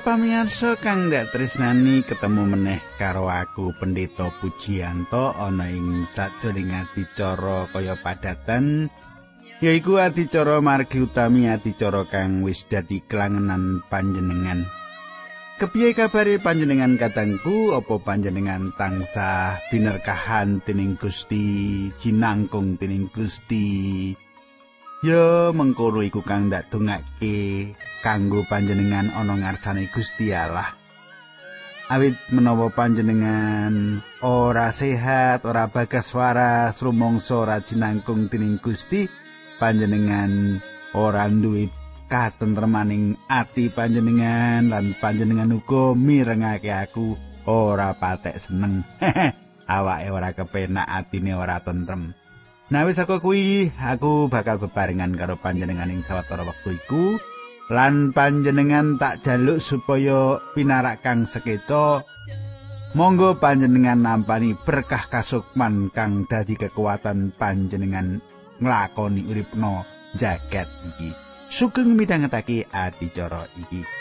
Para pamirsa kang ndak tresnani ketemu meneh karo aku Pendeta Pujiyanto ana ing sajroning adicara kaya padatan yaiku adicara margi utami adicara kang wis dadi kelangenan panjenengan. Kepiye kabare panjenengan katangku apa panjenengan tansah binerkahan dening Gusti jinangkung dening Gusti Ya mengkono iku kang ndak dongake kanggo panjenengan ana ngarsane Gusti Allah. Awit menawa panjenengan ora sehat, ora bagas waras, rumangsa ora jinangkung dening Gusti, panjenengan ora duwe katentremaning ati panjenengan lan panjenengan uga mirengake aku ora patek seneng. Awake ora kepenak, atine ora tentrem. Nah wis aku kuwi aku bakal bebarengan karo panjenengan ing sawetara wektu iku. Lan panjenengan tak jaluk supaya pinarak kang sekeca. Monggo panjenengan nampani berkah kasukman kang dadi kekuatan panjenengan nglakoni uripno jagat iki. Sugeng midhangetake adicara iki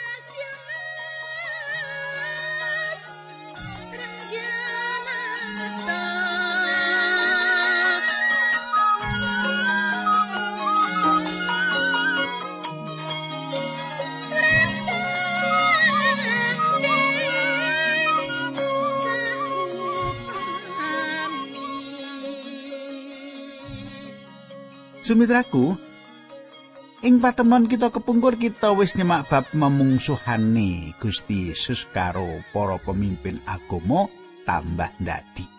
Sumitraku, ing patemon kita kepungkur kita wis nyemak bab memungsuhane Gusti Yesus karo para pemimpin agama tambah ndadi.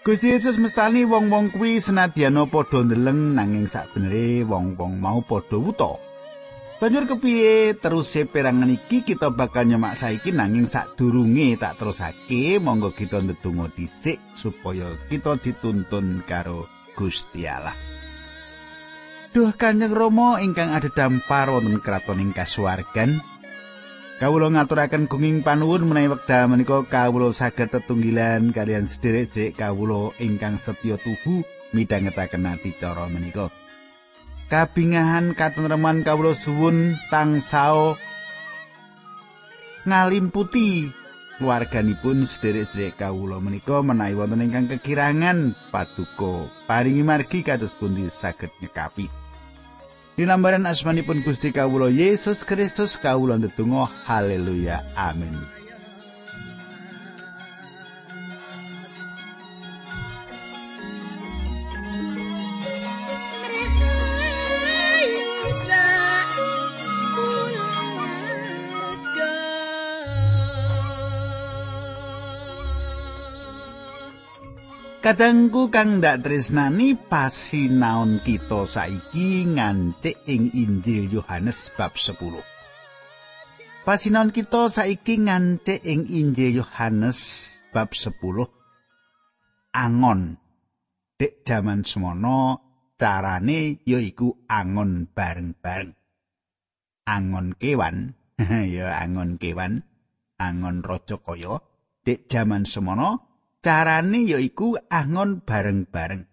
Gusti Yesus mestani wong-wong kuwi senadyan padha ndeleng nanging sakbenere wong-wong mau padha wuta. Banjur kepiye terus perangan iki kita bakal nyemak saiki nanging sadurunge tak terusake monggo kita ndedonga dhisik supaya kita dituntun karo Gusti Allah. Duh Kanjeng Rama ingkang adhedhampar wonten kraton ing kasuwargan. Kawula ngaturaken gunging panuwun menawi wekdal menika kawula saged tetunggilan kalian sederek-sederek kawula ingkang setya tuhu midhangetaken acara menika. Kabingahan katentreman kawula suwun tansao ngalimputi keluarganipun sederek-sederek kawula menika menawi wonten ingkang kekirangan paduka paringi margi kados pundi saged nyekapi. Dinambaran asmanipun Gusti Kawula Yesus Kristus kawula ndedonga haleluya amin Kadangku kang ndak tresnani pasinaon kita saiki ngancik ing Injil Yohanes bab 10. Pasinaon kita saiki ngancik ing Injil Yohanes bab 10. Angon. Dek jaman semono carane yaiku angon bareng-bareng. Angon kewan, ya angon kewan, angon raja kaya. Dek jaman semono carane yaiku angon bareng-bareng.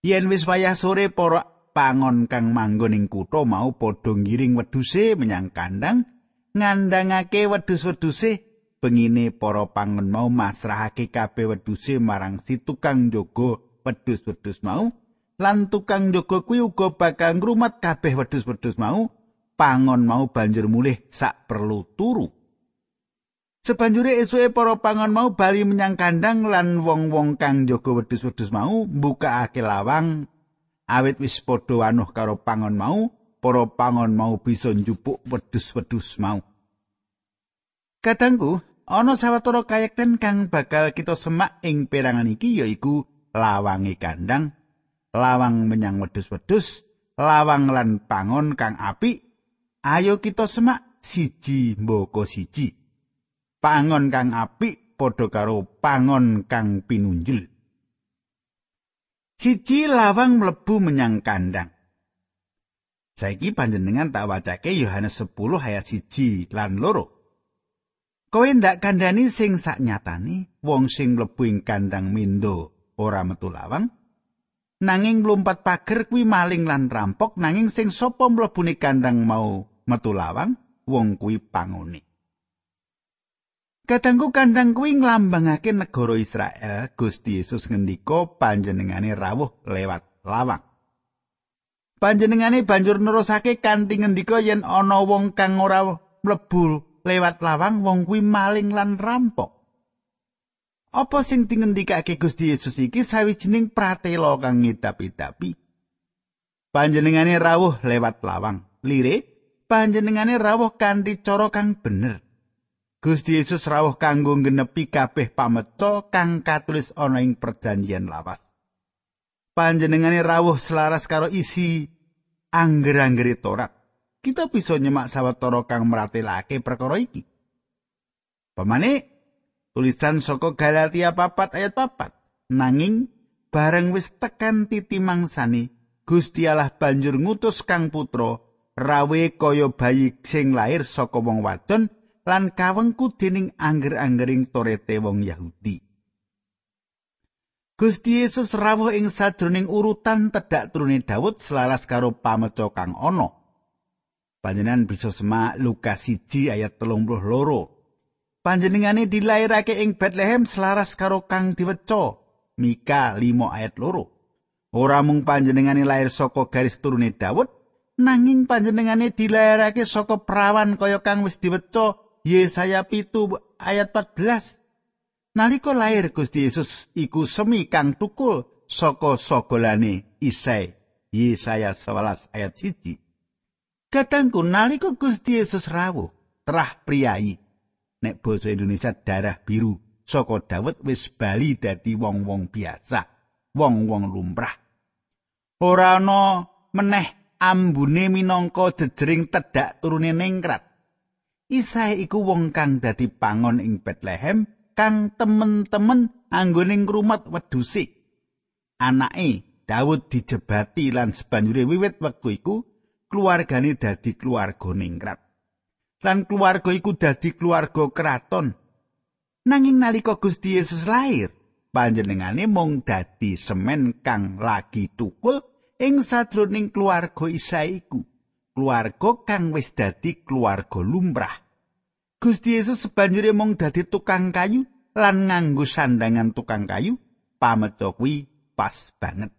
Yen wis wayah sore para pangon kang manggon ing kutha mau padha ngiring wedhuse menyang kandang ngandhangake wedhus-wedhuse pengine para pangon mau masrahake kabeh wedhuse marang si tukang jaga wedhus-wedhus mau lan tukang jaga kuwi uga bakal ngrumat kabeh wedhus-wedhus mau pangon mau banjur mulih sak perlu turu Sebanjure esuke para pangon mau bali menyang kandang lan wong-wong kang jaga wedhus-wedhus mau mbukakake lawang awit wis padha wanuh karo pangon mau, para pangon mau bisa njupuk wedhus-wedhus mau. Kadangku, ana sawetara kayekten kang bakal kita semak ing perangan iki yaiku lawange kandang, lawang menyang wedhus-wedhus, lawang lan pangon kang apik. Ayo kita semak siji mboko siji. Pangon kang apik padha karo pangon kang pinunjul. Siji lawang mlebu menyang kandang. Saiki panjenengan tak wacake Yohanes 10 ayat 1 lan loro. Kowe ndak kandhani sing saknyatane wong sing mlebu ing kandang mindo ora metu lawang nanging mlumpat pager kuwi maling lan rampok nanging sing sapa mlebune kandang mau metu lawang wong kuwi pangone. Kadangku kandang kuwi nglambangake negara Israel, Gusti Yesus ngendika panjenengane rawuh lewat lawang. Panjenengane banjur nerusake kanthi ngendika yen ana wong kang ora mlebu lewat lawang wong kuwi maling lan rampok. Apa sing dingendikake Gusti Yesus iki sawijining pratela kang ngidapi-dapi. Panjenengane rawuh lewat lawang. Lire, panjenengane rawuh kanthi cara kang bener. Gusti Yesus rawuh kanggo ngenepi kabeh pameca kang katulis ana ing perjanjian lawas. Panjenengane rawuh selaras karo isi angger-anggere Torat. Kita bisa nyemak sawetara kang meratelake perkara iki. Pemane tulisan saka Galatia papat ayat papat. Nanging bareng wis tekan titi mangsani, Gusti Allah banjur ngutus Kang Putra rawe kaya bayi sing lahir saka wong wadon lan kawengku dening angger-anggering torete wong Yahudi. Gusti Yesus rawuh ing sajroning urutan tedhak turune Daud selaras karo pameca kang ana. Panjenengan bisa semak Lukas 1 ayat 32. Panjenengane dilairake ing Bethlehem selaras karo kang diweca Mika 5 ayat 2. Ora mung panjenengane lair saka garis turune Daud, nanging panjenengane dilairake saka perawan kaya kang wis diweca Yesaya pitu ayat 14. Nalika lahir Gusti Yesus iku semi kang tukul saka sogolane Isai. Yesaya 11 ayat 1. Katangku nalika Gusti Yesus rawuh, terah priayi. Nek basa Indonesia darah biru saka Daud wis bali dadi wong-wong biasa, wong-wong lumrah. Ora ana meneh ambune minangka jejering tedhak turune ningrat. Isae iku wong kang dadi pangon ing Bethlehem kang temen-temen anggone ngrumat wedhuse. Anake Daud dijebati lan sebanjure wiwit wektu iku keluargane dadi keluarga ningrat. Lan keluarga iku dadi keluarga keraton. Nanging nalika Gusti Yesus lahir, panjenengane mung dadi semen kang lagi tukul ing sadroning keluarga Isae iku. Keluarga kang wis dadi keluarga lumrah. Gusti Yesus sebanjure mung dadi tukang kayu lan nganggo sandangan tukang kayu, pameca kuwi pas banget.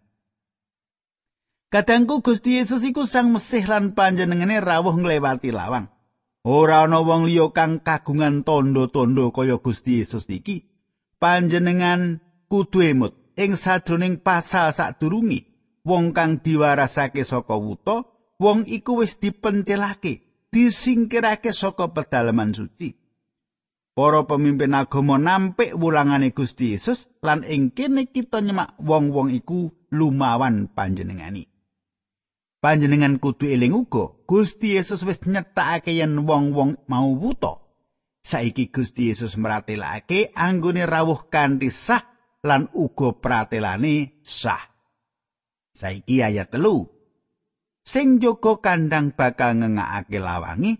Kadangku Gusti Yesus iku sang Mesih lan panjenengane rawuh nglewati lawang. Ora ana wong liya kang kagungan tondo-tondo kaya Gusti Yesus iki. Panjenengan kudu emut ing sadroning pasal sadurunge wong kang diwarasake saka wuta wong iku wis dipencelake, disingkirake saka pedalaman suci. Para pemimpin agama nampik wulangane Gusti Yesus lan ing kene kita nyemak wong-wong iku lumawan panjenengani. Panjenengan kudu eling uga, Gusti Yesus wis nyetakake yen wong-wong mau wuta. Saiki Gusti Yesus meratelake anggone rawuh kanthi sah lan uga pratelane sah. Saiki ayat telu. Sing jaga kandang bakal ngengakake lawangi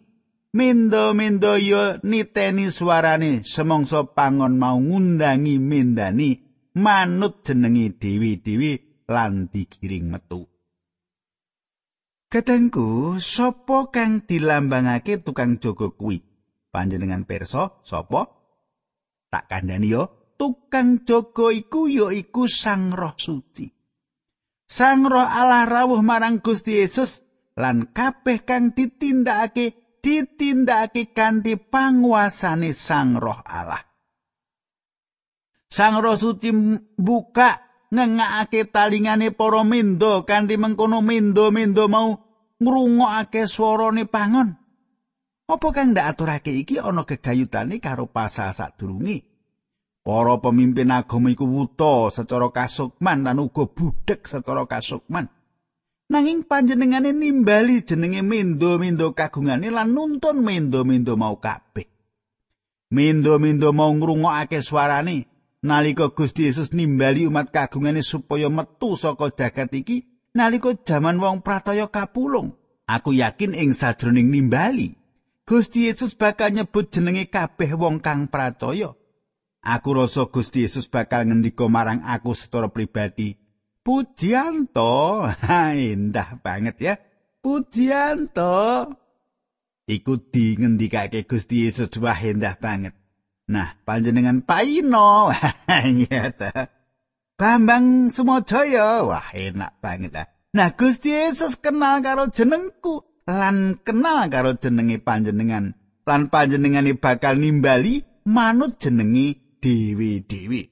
mendo-mendo yo niteni suarane semongso pangon mau ngundangi mendani manut jenengi dewi-dewi lan dikiring metu Kadangku, sapa kang dilambangake tukang jaga kuwi? Panjenengan pirsa, sapa? Tak kandhani yo, tukang jaga iku ya iku Sang Roh Suci. Sang Roh Allah rawuh marang Gusti Yesus lan kabeh kang ditindakake ditindakake kanthi panguasane Sang Roh Allah. Sang Roh Suci buka ngengakake talingane para mendo kanthi mengkono mendo-mendo mau ngrungokake swarane pangon. Apa kang ndak aturake iki ana gegayutane karo pasal sadurunge? Para pemimpin agama iku wuta secara kasukman lan uga budhek secara kasukman. Nanging panjenengane nimbali jenenge mendo-mendo kagungane lan nuntun mendo-mendo mau kabeh. Mendo-mendo mau ngrungokake swarane nalika Gusti Yesus nimbali umat kagungane supaya metu saka jagat iki nalika jaman wong prataya kapulung. Aku yakin ing sajroning nimbali Gusti Yesus bakal nyebut jenenge kabeh wong kang pracaya. Aku rasa Gusti Yesus bakal ngendika marang aku secara pribadi. Pujianto, ha indah banget ya. Pujianto. iku di ngendikake Gusti Yesus wah endah banget. Nah, panjenengan paino. Iya ta. Bambang Sumajaya, wah enak banget ah. Nah, Gusti Yesus kenal karo jenengku lan kenal karo jenenge panjenengan. Lan panjenengane bakal nimbali manut jenenge dewi-dewi.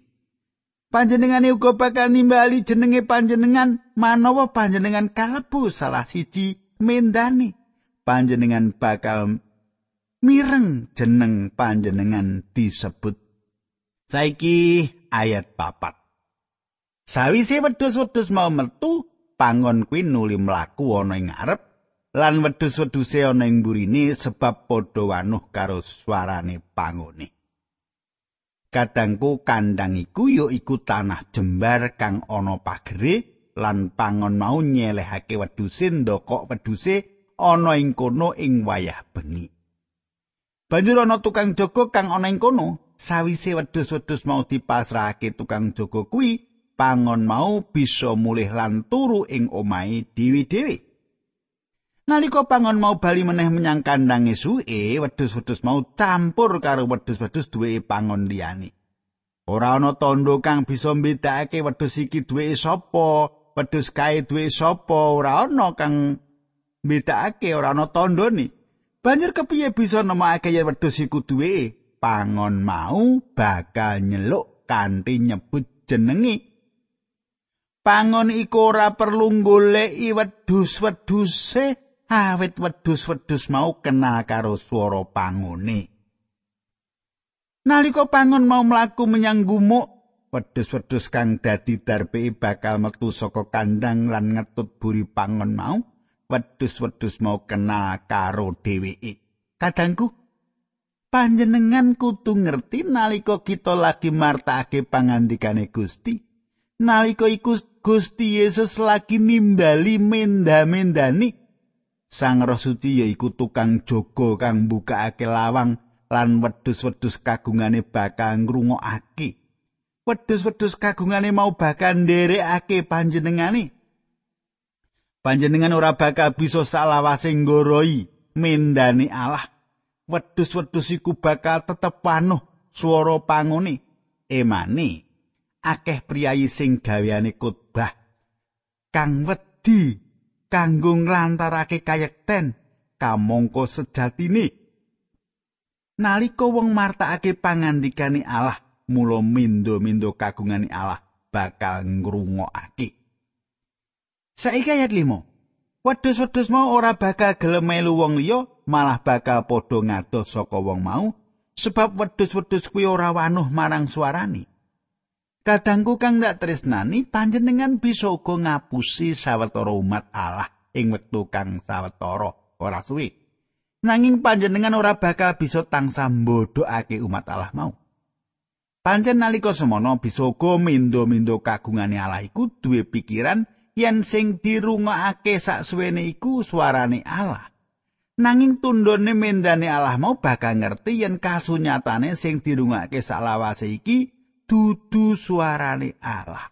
Panjenengane uga bakal nimbali jenenge panjenengan manawa panjenengan kalebu salah siji mendani. Panjenengan bakal mireng jeneng panjenengan disebut. Saiki ayat papat. Sawise wedhus-wedhus mau metu, pangon kuwi nuli mlaku ana ing ngarep lan wedhus-wedhuse ana ing burine sebab padha wanuh karo swarane pangone. Kadangku kandang iku ya iku tanah jembar kang ana pagere lan pangon mau nyelehake wedhuse ndokok wedhuse ana ing kono ing wayah bengi. Banjur ana tukang jaga kang ana ing kono, sawise wedhus-wedhus mau dipasrahake tukang jaga kuwi, pangon mau bisa mulih lan turu ing omahe dewi-dewi. Nalika pangon mau bali meneh menyang kandhange suke, wedhus-wedhus mau campur karo wedhus-wedhus duwe pangon liyane. Ora ana tandha kang bisa mbedakake wedhus iki duwe sapa, wedhus kae duwe sapa, ora ana kang mbedakake ora ana tandhane. Banjur kepiye bisa nemokake yen wedhus iku duwe pangon mau bakal nyeluk kanthi nyebut jenenge. Pangon iku ora perlu goleki wedhus-wedhuse awit wedhus-wedhus mau kenal karo swara pangone. Nalika pangon mau mlaku menyang gumuk, wedhus-wedhus kang dadi darbe bakal metu saka kandang lan ngetut buri pangon mau. wedhus-wedhus mau kenal karo dheweke. Kadangku panjenengan kudu ngerti nalika kita lagi martakake pangandikane Gusti. Nalika iku Gusti Yesus lagi nimbali menda-mendani Sang Roh Suci yaiku tukang jaga kang mbukakake lawang lan wedhus-wedhus kagungane bakal ngrungokake. Wedhus-wedhus kagungane mau bakal nderekake panjenengane. panjenengan ora bakal bisa salawase nggoroi mendani Allah. Wedhus-wedhus iku bakal tetep panuh swara pangone. Emane akeh priyayi sing gaweane khotbah kang wedi kanggo nglantarake kayekten kamangka sejatine nalika wong martakake pangandikane Allah mula mindo-mindo kagungane Allah bakal ngrungokake Saiki ayat 5. Wedhus-wedhus mau ora bakal gelem melu wong liya, malah bakal padha ngados saka wong mau, sebab wedhus-wedhus kuwi ora wanuh marang suarane. Kadangku kang dak tresnani panjenengan bisa uga ngapusi sawetara umat Allah ing wektu kang sawetara ora suwe. Nanging panjenengan ora bakal bisa tansah mbodhokake umat Allah mau. Pancen nalika semono bisa uga mindo-mindo kagungane Allah iku duwe pikiran yen sing dirungokake saksuwene iku suarane Allah. Nanging tundone mendane Allah mau bakal ngerti yen kasunyatane sing dirungokake salawase iki dudu suarane Allah.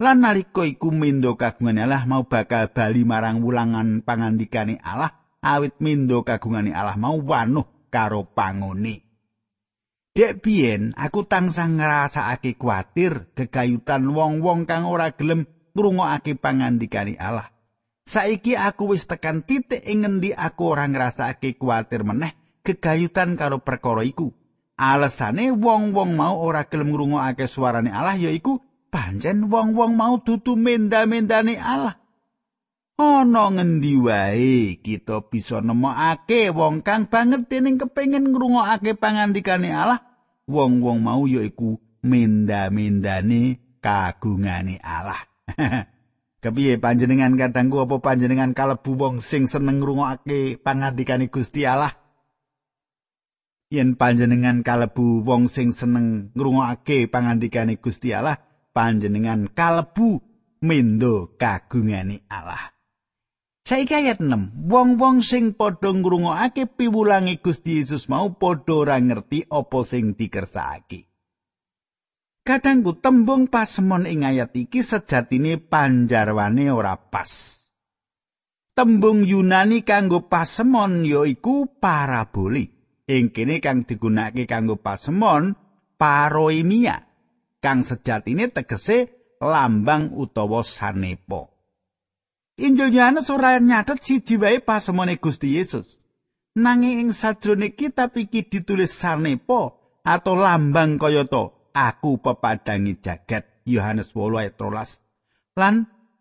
Lan nalika iku mindo kagungane Allah mau bakal bali marang wulangan pangandikane Allah awit mindo kagungane Allah mau wanuh karo pangone. Dek biyen aku tansah ngrasakake kuatir gegayutan wong-wong kang ora gelem ngrungokake pangandikane Allah. Saiki aku wis tekan titik ing ngendi aku ora ngrasakake kuwatir meneh gegayutan karo perkara iku. Alesane wong-wong mau ora gelem ngrungokake suarane Allah yaiku pancen wong-wong mau dudu menda-mendane Allah. Ana ngendi wae kita bisa nemokake wong kang banget dening kepengin ngrungokake pangandikane Allah. Wong-wong mau yaiku menda-mendane kagungane Allah. Kepiye panjenengan kadangku apa panjenengan kalebu wong sing seneng ngrungokake pangandikane Gusti Allah? Yen panjenengan kalebu wong sing seneng ngrungokake pangandikane Gusti Allah, panjenengan kalebu mendo kagungane Allah. Saiki ayat 6. Wong-wong sing padha ngrungokake piwulange Gusti Yesus mau padha ora ngerti apa sing dikersakake. Kadangku tembung pasemon ing ayat iki sejatine panjarwane ora pas. Tembung Yunani kanggo pasemon yaiku paraboli. Ing kene kang digunakake kanggo pasemon paroimia. Kang sejatine tegese lambang utawa sanepa. Injil Yohanes ora nyatet siji wae pasemone Gusti Yesus. Nanging ing sajrone kitab iki ditulis sanepa atau lambang kaya to aku pepadangi jagat Yohanes 8 ayat 13 lan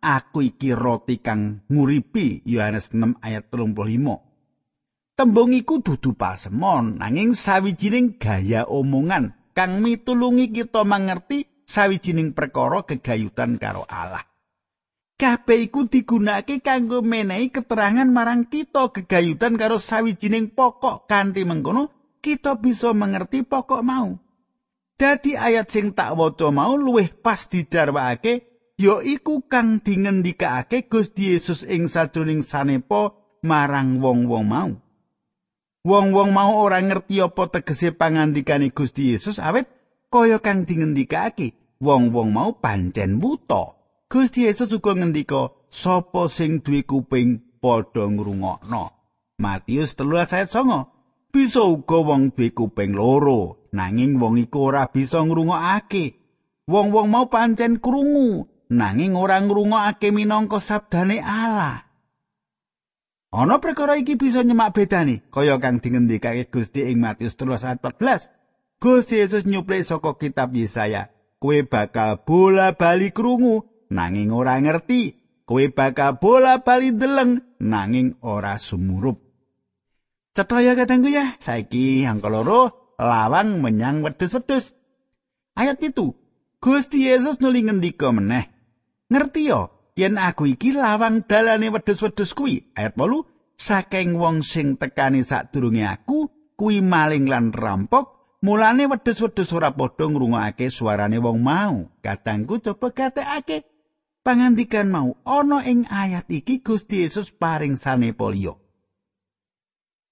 aku iki roti kang nguripi Yohanes 6 ayat 35 tembung iku dudu pasemon nanging sawijining gaya omongan kang mitulungi kita mangerti sawijining perkara gegayutan karo Allah kabeh iku digunakake kanggo menehi keterangan marang kita gegayutan karo sawijining pokok kanthi mengkono kita bisa mengerti pokok mau Dadi ayat sing tak waca mau luwih pas dijarwakake ya iku kang dingendikake Gusti Yesus ing sajroning sanepa marang wong-wong mau. Wong-wong mau ora ngerti apa tegese pangandikane Gusti Yesus awet kaya kang dingendikake wong-wong mau pancen buta. Gusti Yesus uga ngendika sapa sing duwe kuping padha ngrungokno. Matius 13 ayat 9. Bisa uga wong duwe kuping loro nanging wong iku ora bisa ngrungokake. Wong-wong mau pancen krungu, nanging ora ngrungokake minangka sabdane Allah. Ana perkara iki bisa nyemak bedane, kaya kang dingendikake Gusti ing Matius 13:14. Gusti Yesus nyuplik saka kitab Yesaya, "Kowe bakal bola-bali krungu, nanging ora ngerti. Kowe bakal bola-bali deleng, nanging ora sumurup." Cetha ya katengku ya, saiki angka loro lawang menyang wedhus-wedhus. Ayat itu, Gusti Yesus nuli ngendika meneh. Ngerti yo, yen aku iki lawang dalane wedhus-wedhus kuwi. Ayat 8, saking wong sing tekani sadurunge aku kuwi maling lan rampok, mulane wedhus-wedhus ora padha ngrungokake suarane wong mau. Kadangku coba gatekake pangandikan mau ana ing ayat iki Gusti Yesus paring sanepa liya.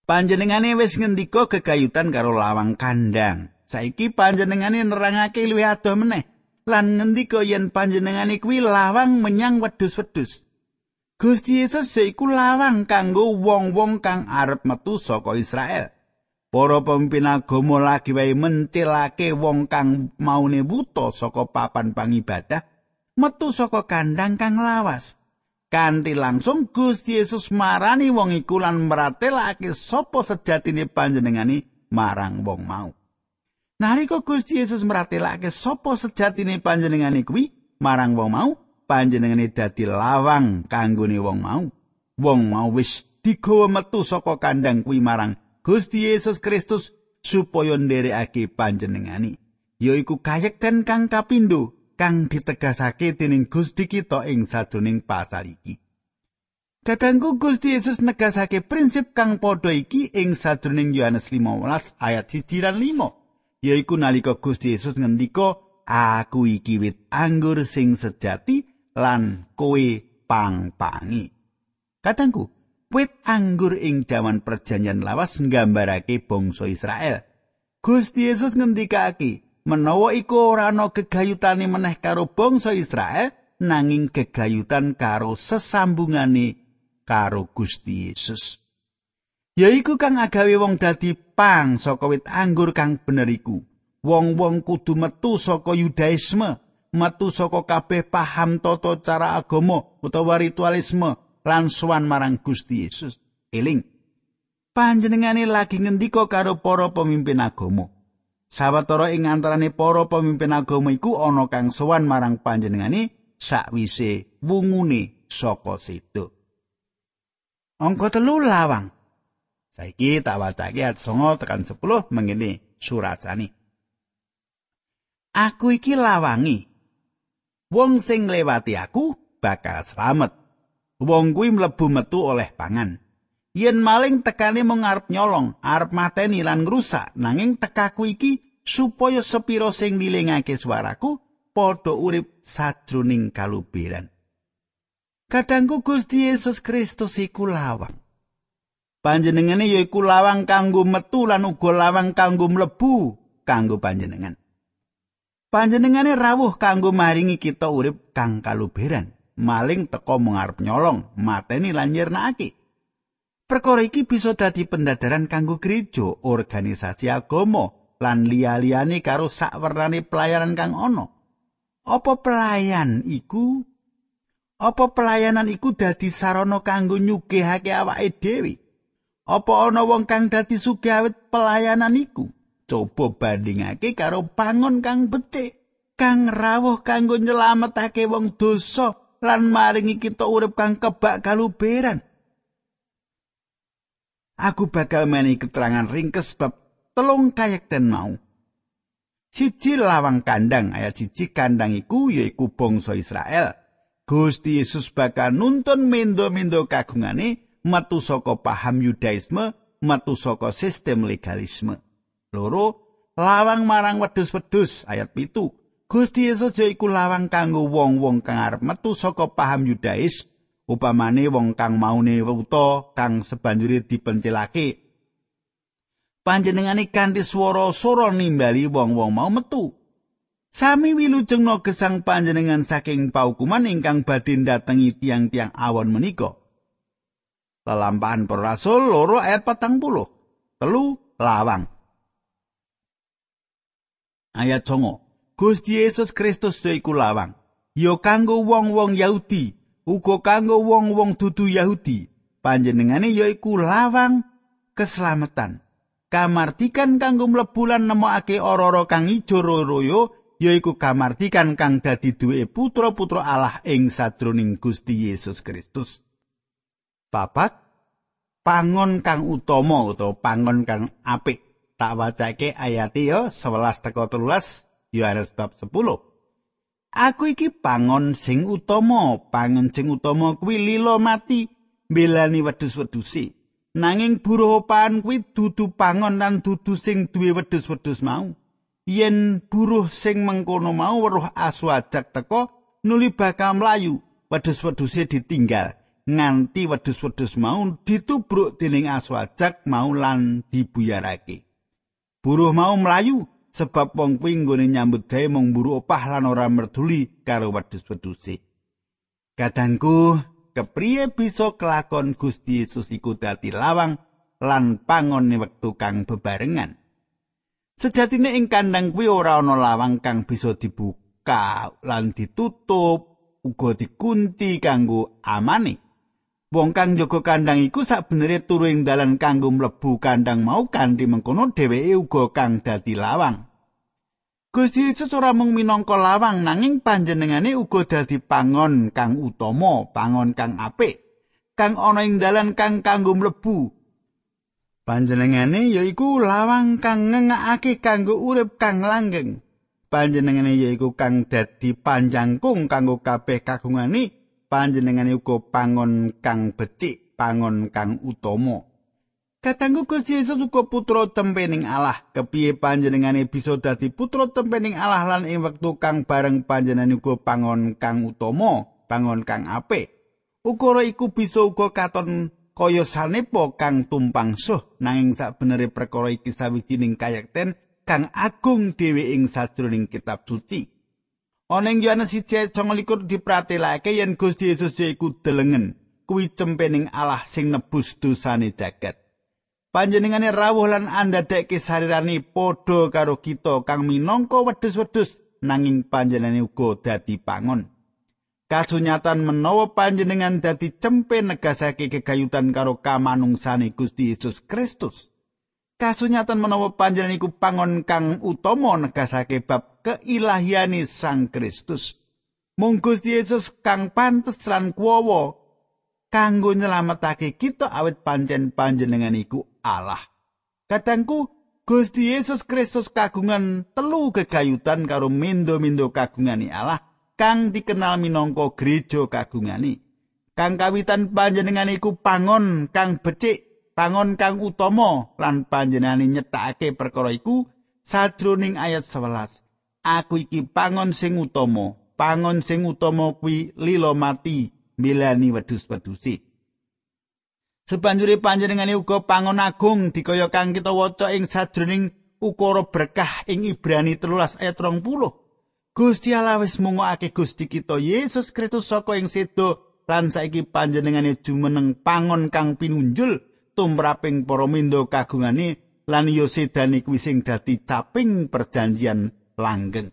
Panjenengane wis ngendika kekayutan karo lawang kandang. Saiki panjenengane nerangake luwih adoh meneh lan ngendika yen panjenengane kuwi lawang menyang wedhus-wedhus. Gusti Yesus yaiku lawang kanggo wong-wong kang arep metu saka Israel. Para pemimpin agama lagi wae mencilake wong kang maune buta saka papan pangibadah metu saka kandang kang lawas. kanthi langsung Gusti Yesus marani wong iku lan meratelake sapa sejatine panjenengani marang wong mau. Nalika Gusti Yesus meratelake sapa sejatine panjenengani kuwi marang wong mau, panjenengane dadi lawang kanggone wong mau. Wong mau wis digawa metu saka kandang kuwi marang Gusti Yesus Kristus supaya nderekake panjenengani. Yaiku kayekten kang kapindo kang ditegasake dening Gusti kita ing sadroning pasal iki. Kadangku Gusti Yesus negasake prinsip kang padha iki ing sadroning Yohanes 15 ayat 1 lan 5, yaiku nalika Gusti Yesus ngendika, "Aku iki wit anggur sing sejati lan kowe pang-pangi." Kadangku, wit anggur ing jaman perjanjian lawas nggambarake bangsa Israel. Gusti Yesus ngendikake, menawa iku ora ana gegayutane meneh karo bangsa Israel nanging gegayutan karo sesambungane karo Gusti Yesus. Yaiku kang agawe wong dadi pang saka wit anggur kang bener iku. Wong-wong kudu metu saka Yudaisme, metu saka kabeh paham tata cara agama utawa ritualisme lan sowan marang Gusti Yesus. Eling. Panjenengane lagi ngendika karo para pemimpin agama. Sawetara ing antarane para pemimpin agama iku ana kang sowan marang panjenengane sakwise wungune saka situ. Angka telu lawang. Saiki tak wacake ayat 9 tekan 10 mengene surasane. Aku iki lawangi. Wong sing lewati aku bakal slamet. Wong kuwi mlebu metu oleh pangan. Yen maling tekane mung arep nyolong, arep mateni lan ngrusak, nanging tekaku iki supaya sepiro sing nilingake swaraku padha urip sajroning kalubiran. Kadangku Gusti Yesus Kristus iku lawang. Panjenengane yaiku lawang kanggo metu lan uga lawang kanggo mlebu kanggo panjenengan. Panjenengane rawuh kanggo maringi kita urip kang kalubiran. maling teka mung arep nyolong mateni lan nyirnakake perkara iki bisa dadi pendadaran kanggo gereja organisasi agama lan liya-liyane karo sakwernane pelayanan kang ana apa pelayan iku apa pelayanan iku dadi sarana kanggo nyugihake awake dhewe apa ana wong kang dadi sugih awit pelayanan iku coba bandingake karo pangon kang becik kang rawuh kanggo nyelametake wong dosa lan maringi kita urip kang kebak kaluberan Aku bakal meni keterangan ringkes bab telung kayekten mau. Siji lawang kandang ayat siji kandang iku yaiku bangsa Israel. Gusti Yesus bakal nuntun mendo-mendo kagungane metu saka paham Yudaisme, metu saka sistem legalisme. Loro, lawang marang wedhus-wedhus ayat pitu. Gusti Yesus yaiku lawang kanggo wong-wong kang arep metu saka paham Yudais, upamane wong kang maune wuta kang sebanjure dipencilake panjenengane kanthi swara sora nimbali wong-wong mau metu sami wilujengna gesang panjenengan saking paukuman ingkang badhe datengi tiang-tiang awon menika lelampahan para rasul loro ayat patang puluh telu lawang ayat songo Gusti Yesus Kristus yaiku lawang ya kanggo wong-wong Yahudi uga kanggo wong-wong dudu Yahudi. Panjenengane yaiku lawang keselamatan. Kamartikan kanggo mlebu lan nemokake ora-ora kang ijo royo yaiku kamartikan kang dadi duwe putra-putra Allah ing sadroning Gusti Yesus Kristus. Papat pangon kang utama utawa pangon kang apik. Tak wacake ayat yo 11 teko 13 Yohanes bab 10. Aku iki pangon sing utama, pangon sing utama kuwi lilo mati mbelani wedhus-wedhuse. Nanging buruh pan kuwi dudu pangon lan dudu sing duwe wedhus-wedhus mau. Yen buruh sing mengkono mau weruh asu ajak teko nuli bakal mlayu, wedhus-wedhuse ditinggal nganti wedhus-wedhus mau ditubruk dening asu mau lan dibuyarake. Buruh mau mlayu sebab wong kuwi nggone nyambut gawe mung mburu opah lan ora merduli karo wedhus-wedhuse. Kadangku, kepriye bisa kelakon Gusti Yesus iku dadi lawang lan pangone wektu kang bebarengan. Sejatine ing kandang kuwi ora ana lawang kang bisa dibuka lan ditutup, uga dikunci kanggo amane. Wong kang jaga kandang iku sakbenere turu ing dalan kanggo mlebu kandang mau kanthi mengkono dheweke uga kang dadi lawang. Gusti Yesus ora mung minangka lawang nanging panjenengane uga dadi pangon kang utama, pangon kang apik, kang ana ing dalan kang kanggo mlebu. Panjenengane yaiku lawang kang ngengakake kanggo urip kang langgeng. Panjenengane yaiku kang dadi panjangkung kanggo kabeh kagungane panjenengane uga pangon kang becik, pangon kang utama. Katanggu Gusti Yesus uga putra tempening Allah. Kepiye panjenengane bisa dadi putra tempening Allah lan ing wektu kang bareng panjenengane uga pangon kang utama, pangon kang apik. Ukara iku bisa uga katon kaya sanepa kang tumpang suh nanging sakbenere perkara iki sawijining kayekten kang agung dhewe ing sajroning kitab suci. Ana ing Yohanes 1:29 dipratelake yen Gusti Yesus iku delengen, kuwi cempening Allah sing nebus dosane jagat. Panjenengane rawuh lan andadekke sarirane padha karo kita kang minangka wedhus-wedhus nanging panjenengane uga dadi pangon. Kasunyatan menawa panjenengan dadi cempe negasake kegayutan karo kamanungsane Gusti Yesus Kristus. Kasunyatan menawa panjenengan iku pangon kang utama negasake bab keilahiane Sang Kristus. Mung Gusti Yesus kang pantes lan kuwowo kanggo nyelametake kita awit pancen panjenengan iku Allah. Kadangku Gusti Yesus Kristus kagungan telu kegayutan karo mindo-mindo kagungani Allah kang dikenal minangka gereja kagungani. Kang kawitan panjenengan iku pangon kang becik pangon kang utama lan panjenengane nyetakake perkara iku sajroning ayat 11 aku iki pangon sing utama pangon sing utama kuwi lilo mati milani wedhus-wedhusi. Sebanjure panjenengane uga pangon agung dikaya kang kita waca ing sajroning ukara berkah ing Ibrani 13 ayat 20 Gusti Allah wis mungokake Gusti kita Yesus Kristus saka ing sedo lan saiki panjenengane jumeneng pangon kang pinunjul tumraping para mindo kagungane lan yo sedane kuwi sing dadi caping perjanjian langgeng.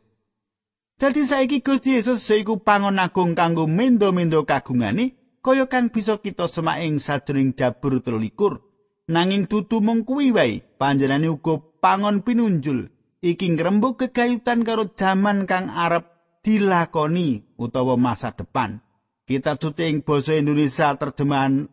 Dadi saiki Gusti Yesus iku pangon agung kanggo mindo-mindo kagungane kaya kang bisa kita semak ing sajroning Jabur 23. Nanging dudu mung kuwi wae, panjenengane uga pangon pinunjul iki ngrembug kegayutan karo jaman kang arep dilakoni utawa masa depan. Kitab suci ing basa Indonesia terjemahan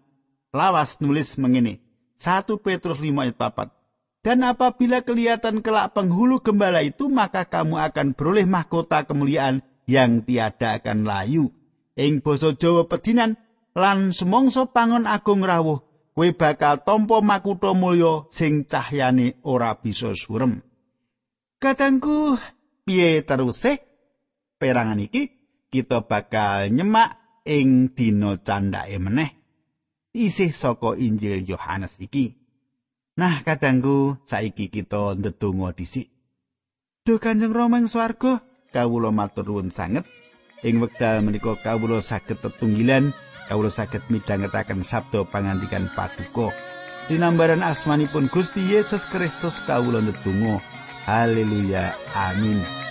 lawas nulis mengene. 1 Petrus 5 ayat 4. Dan apabila kelihatan kelak penghulu gembala itu, maka kamu akan beroleh mahkota kemuliaan yang tiada akan layu. Ing basa Jawa pedinan, lan semongso pangon agung rawuh, kowe bakal tompo makuto mulya sing cahyane ora bisa surem. Katangku, piye teruse? Perangan iki kita bakal nyemak ing dina candhake meneh. Isih saka Injil Yohanes iki. Nah, kadangku, saiki kita ndedonga dhisik. Duh Kanjeng Rama ing swarga, kawula matur nuwun sanget. Ing wekdal menika kawula saged tetunggilan, kawula saged midhangetaken sabda pangandikan paduka. Dinambaran asmanipun Gusti Yesus Kristus kawula ndedonga. Haleluya. Amin.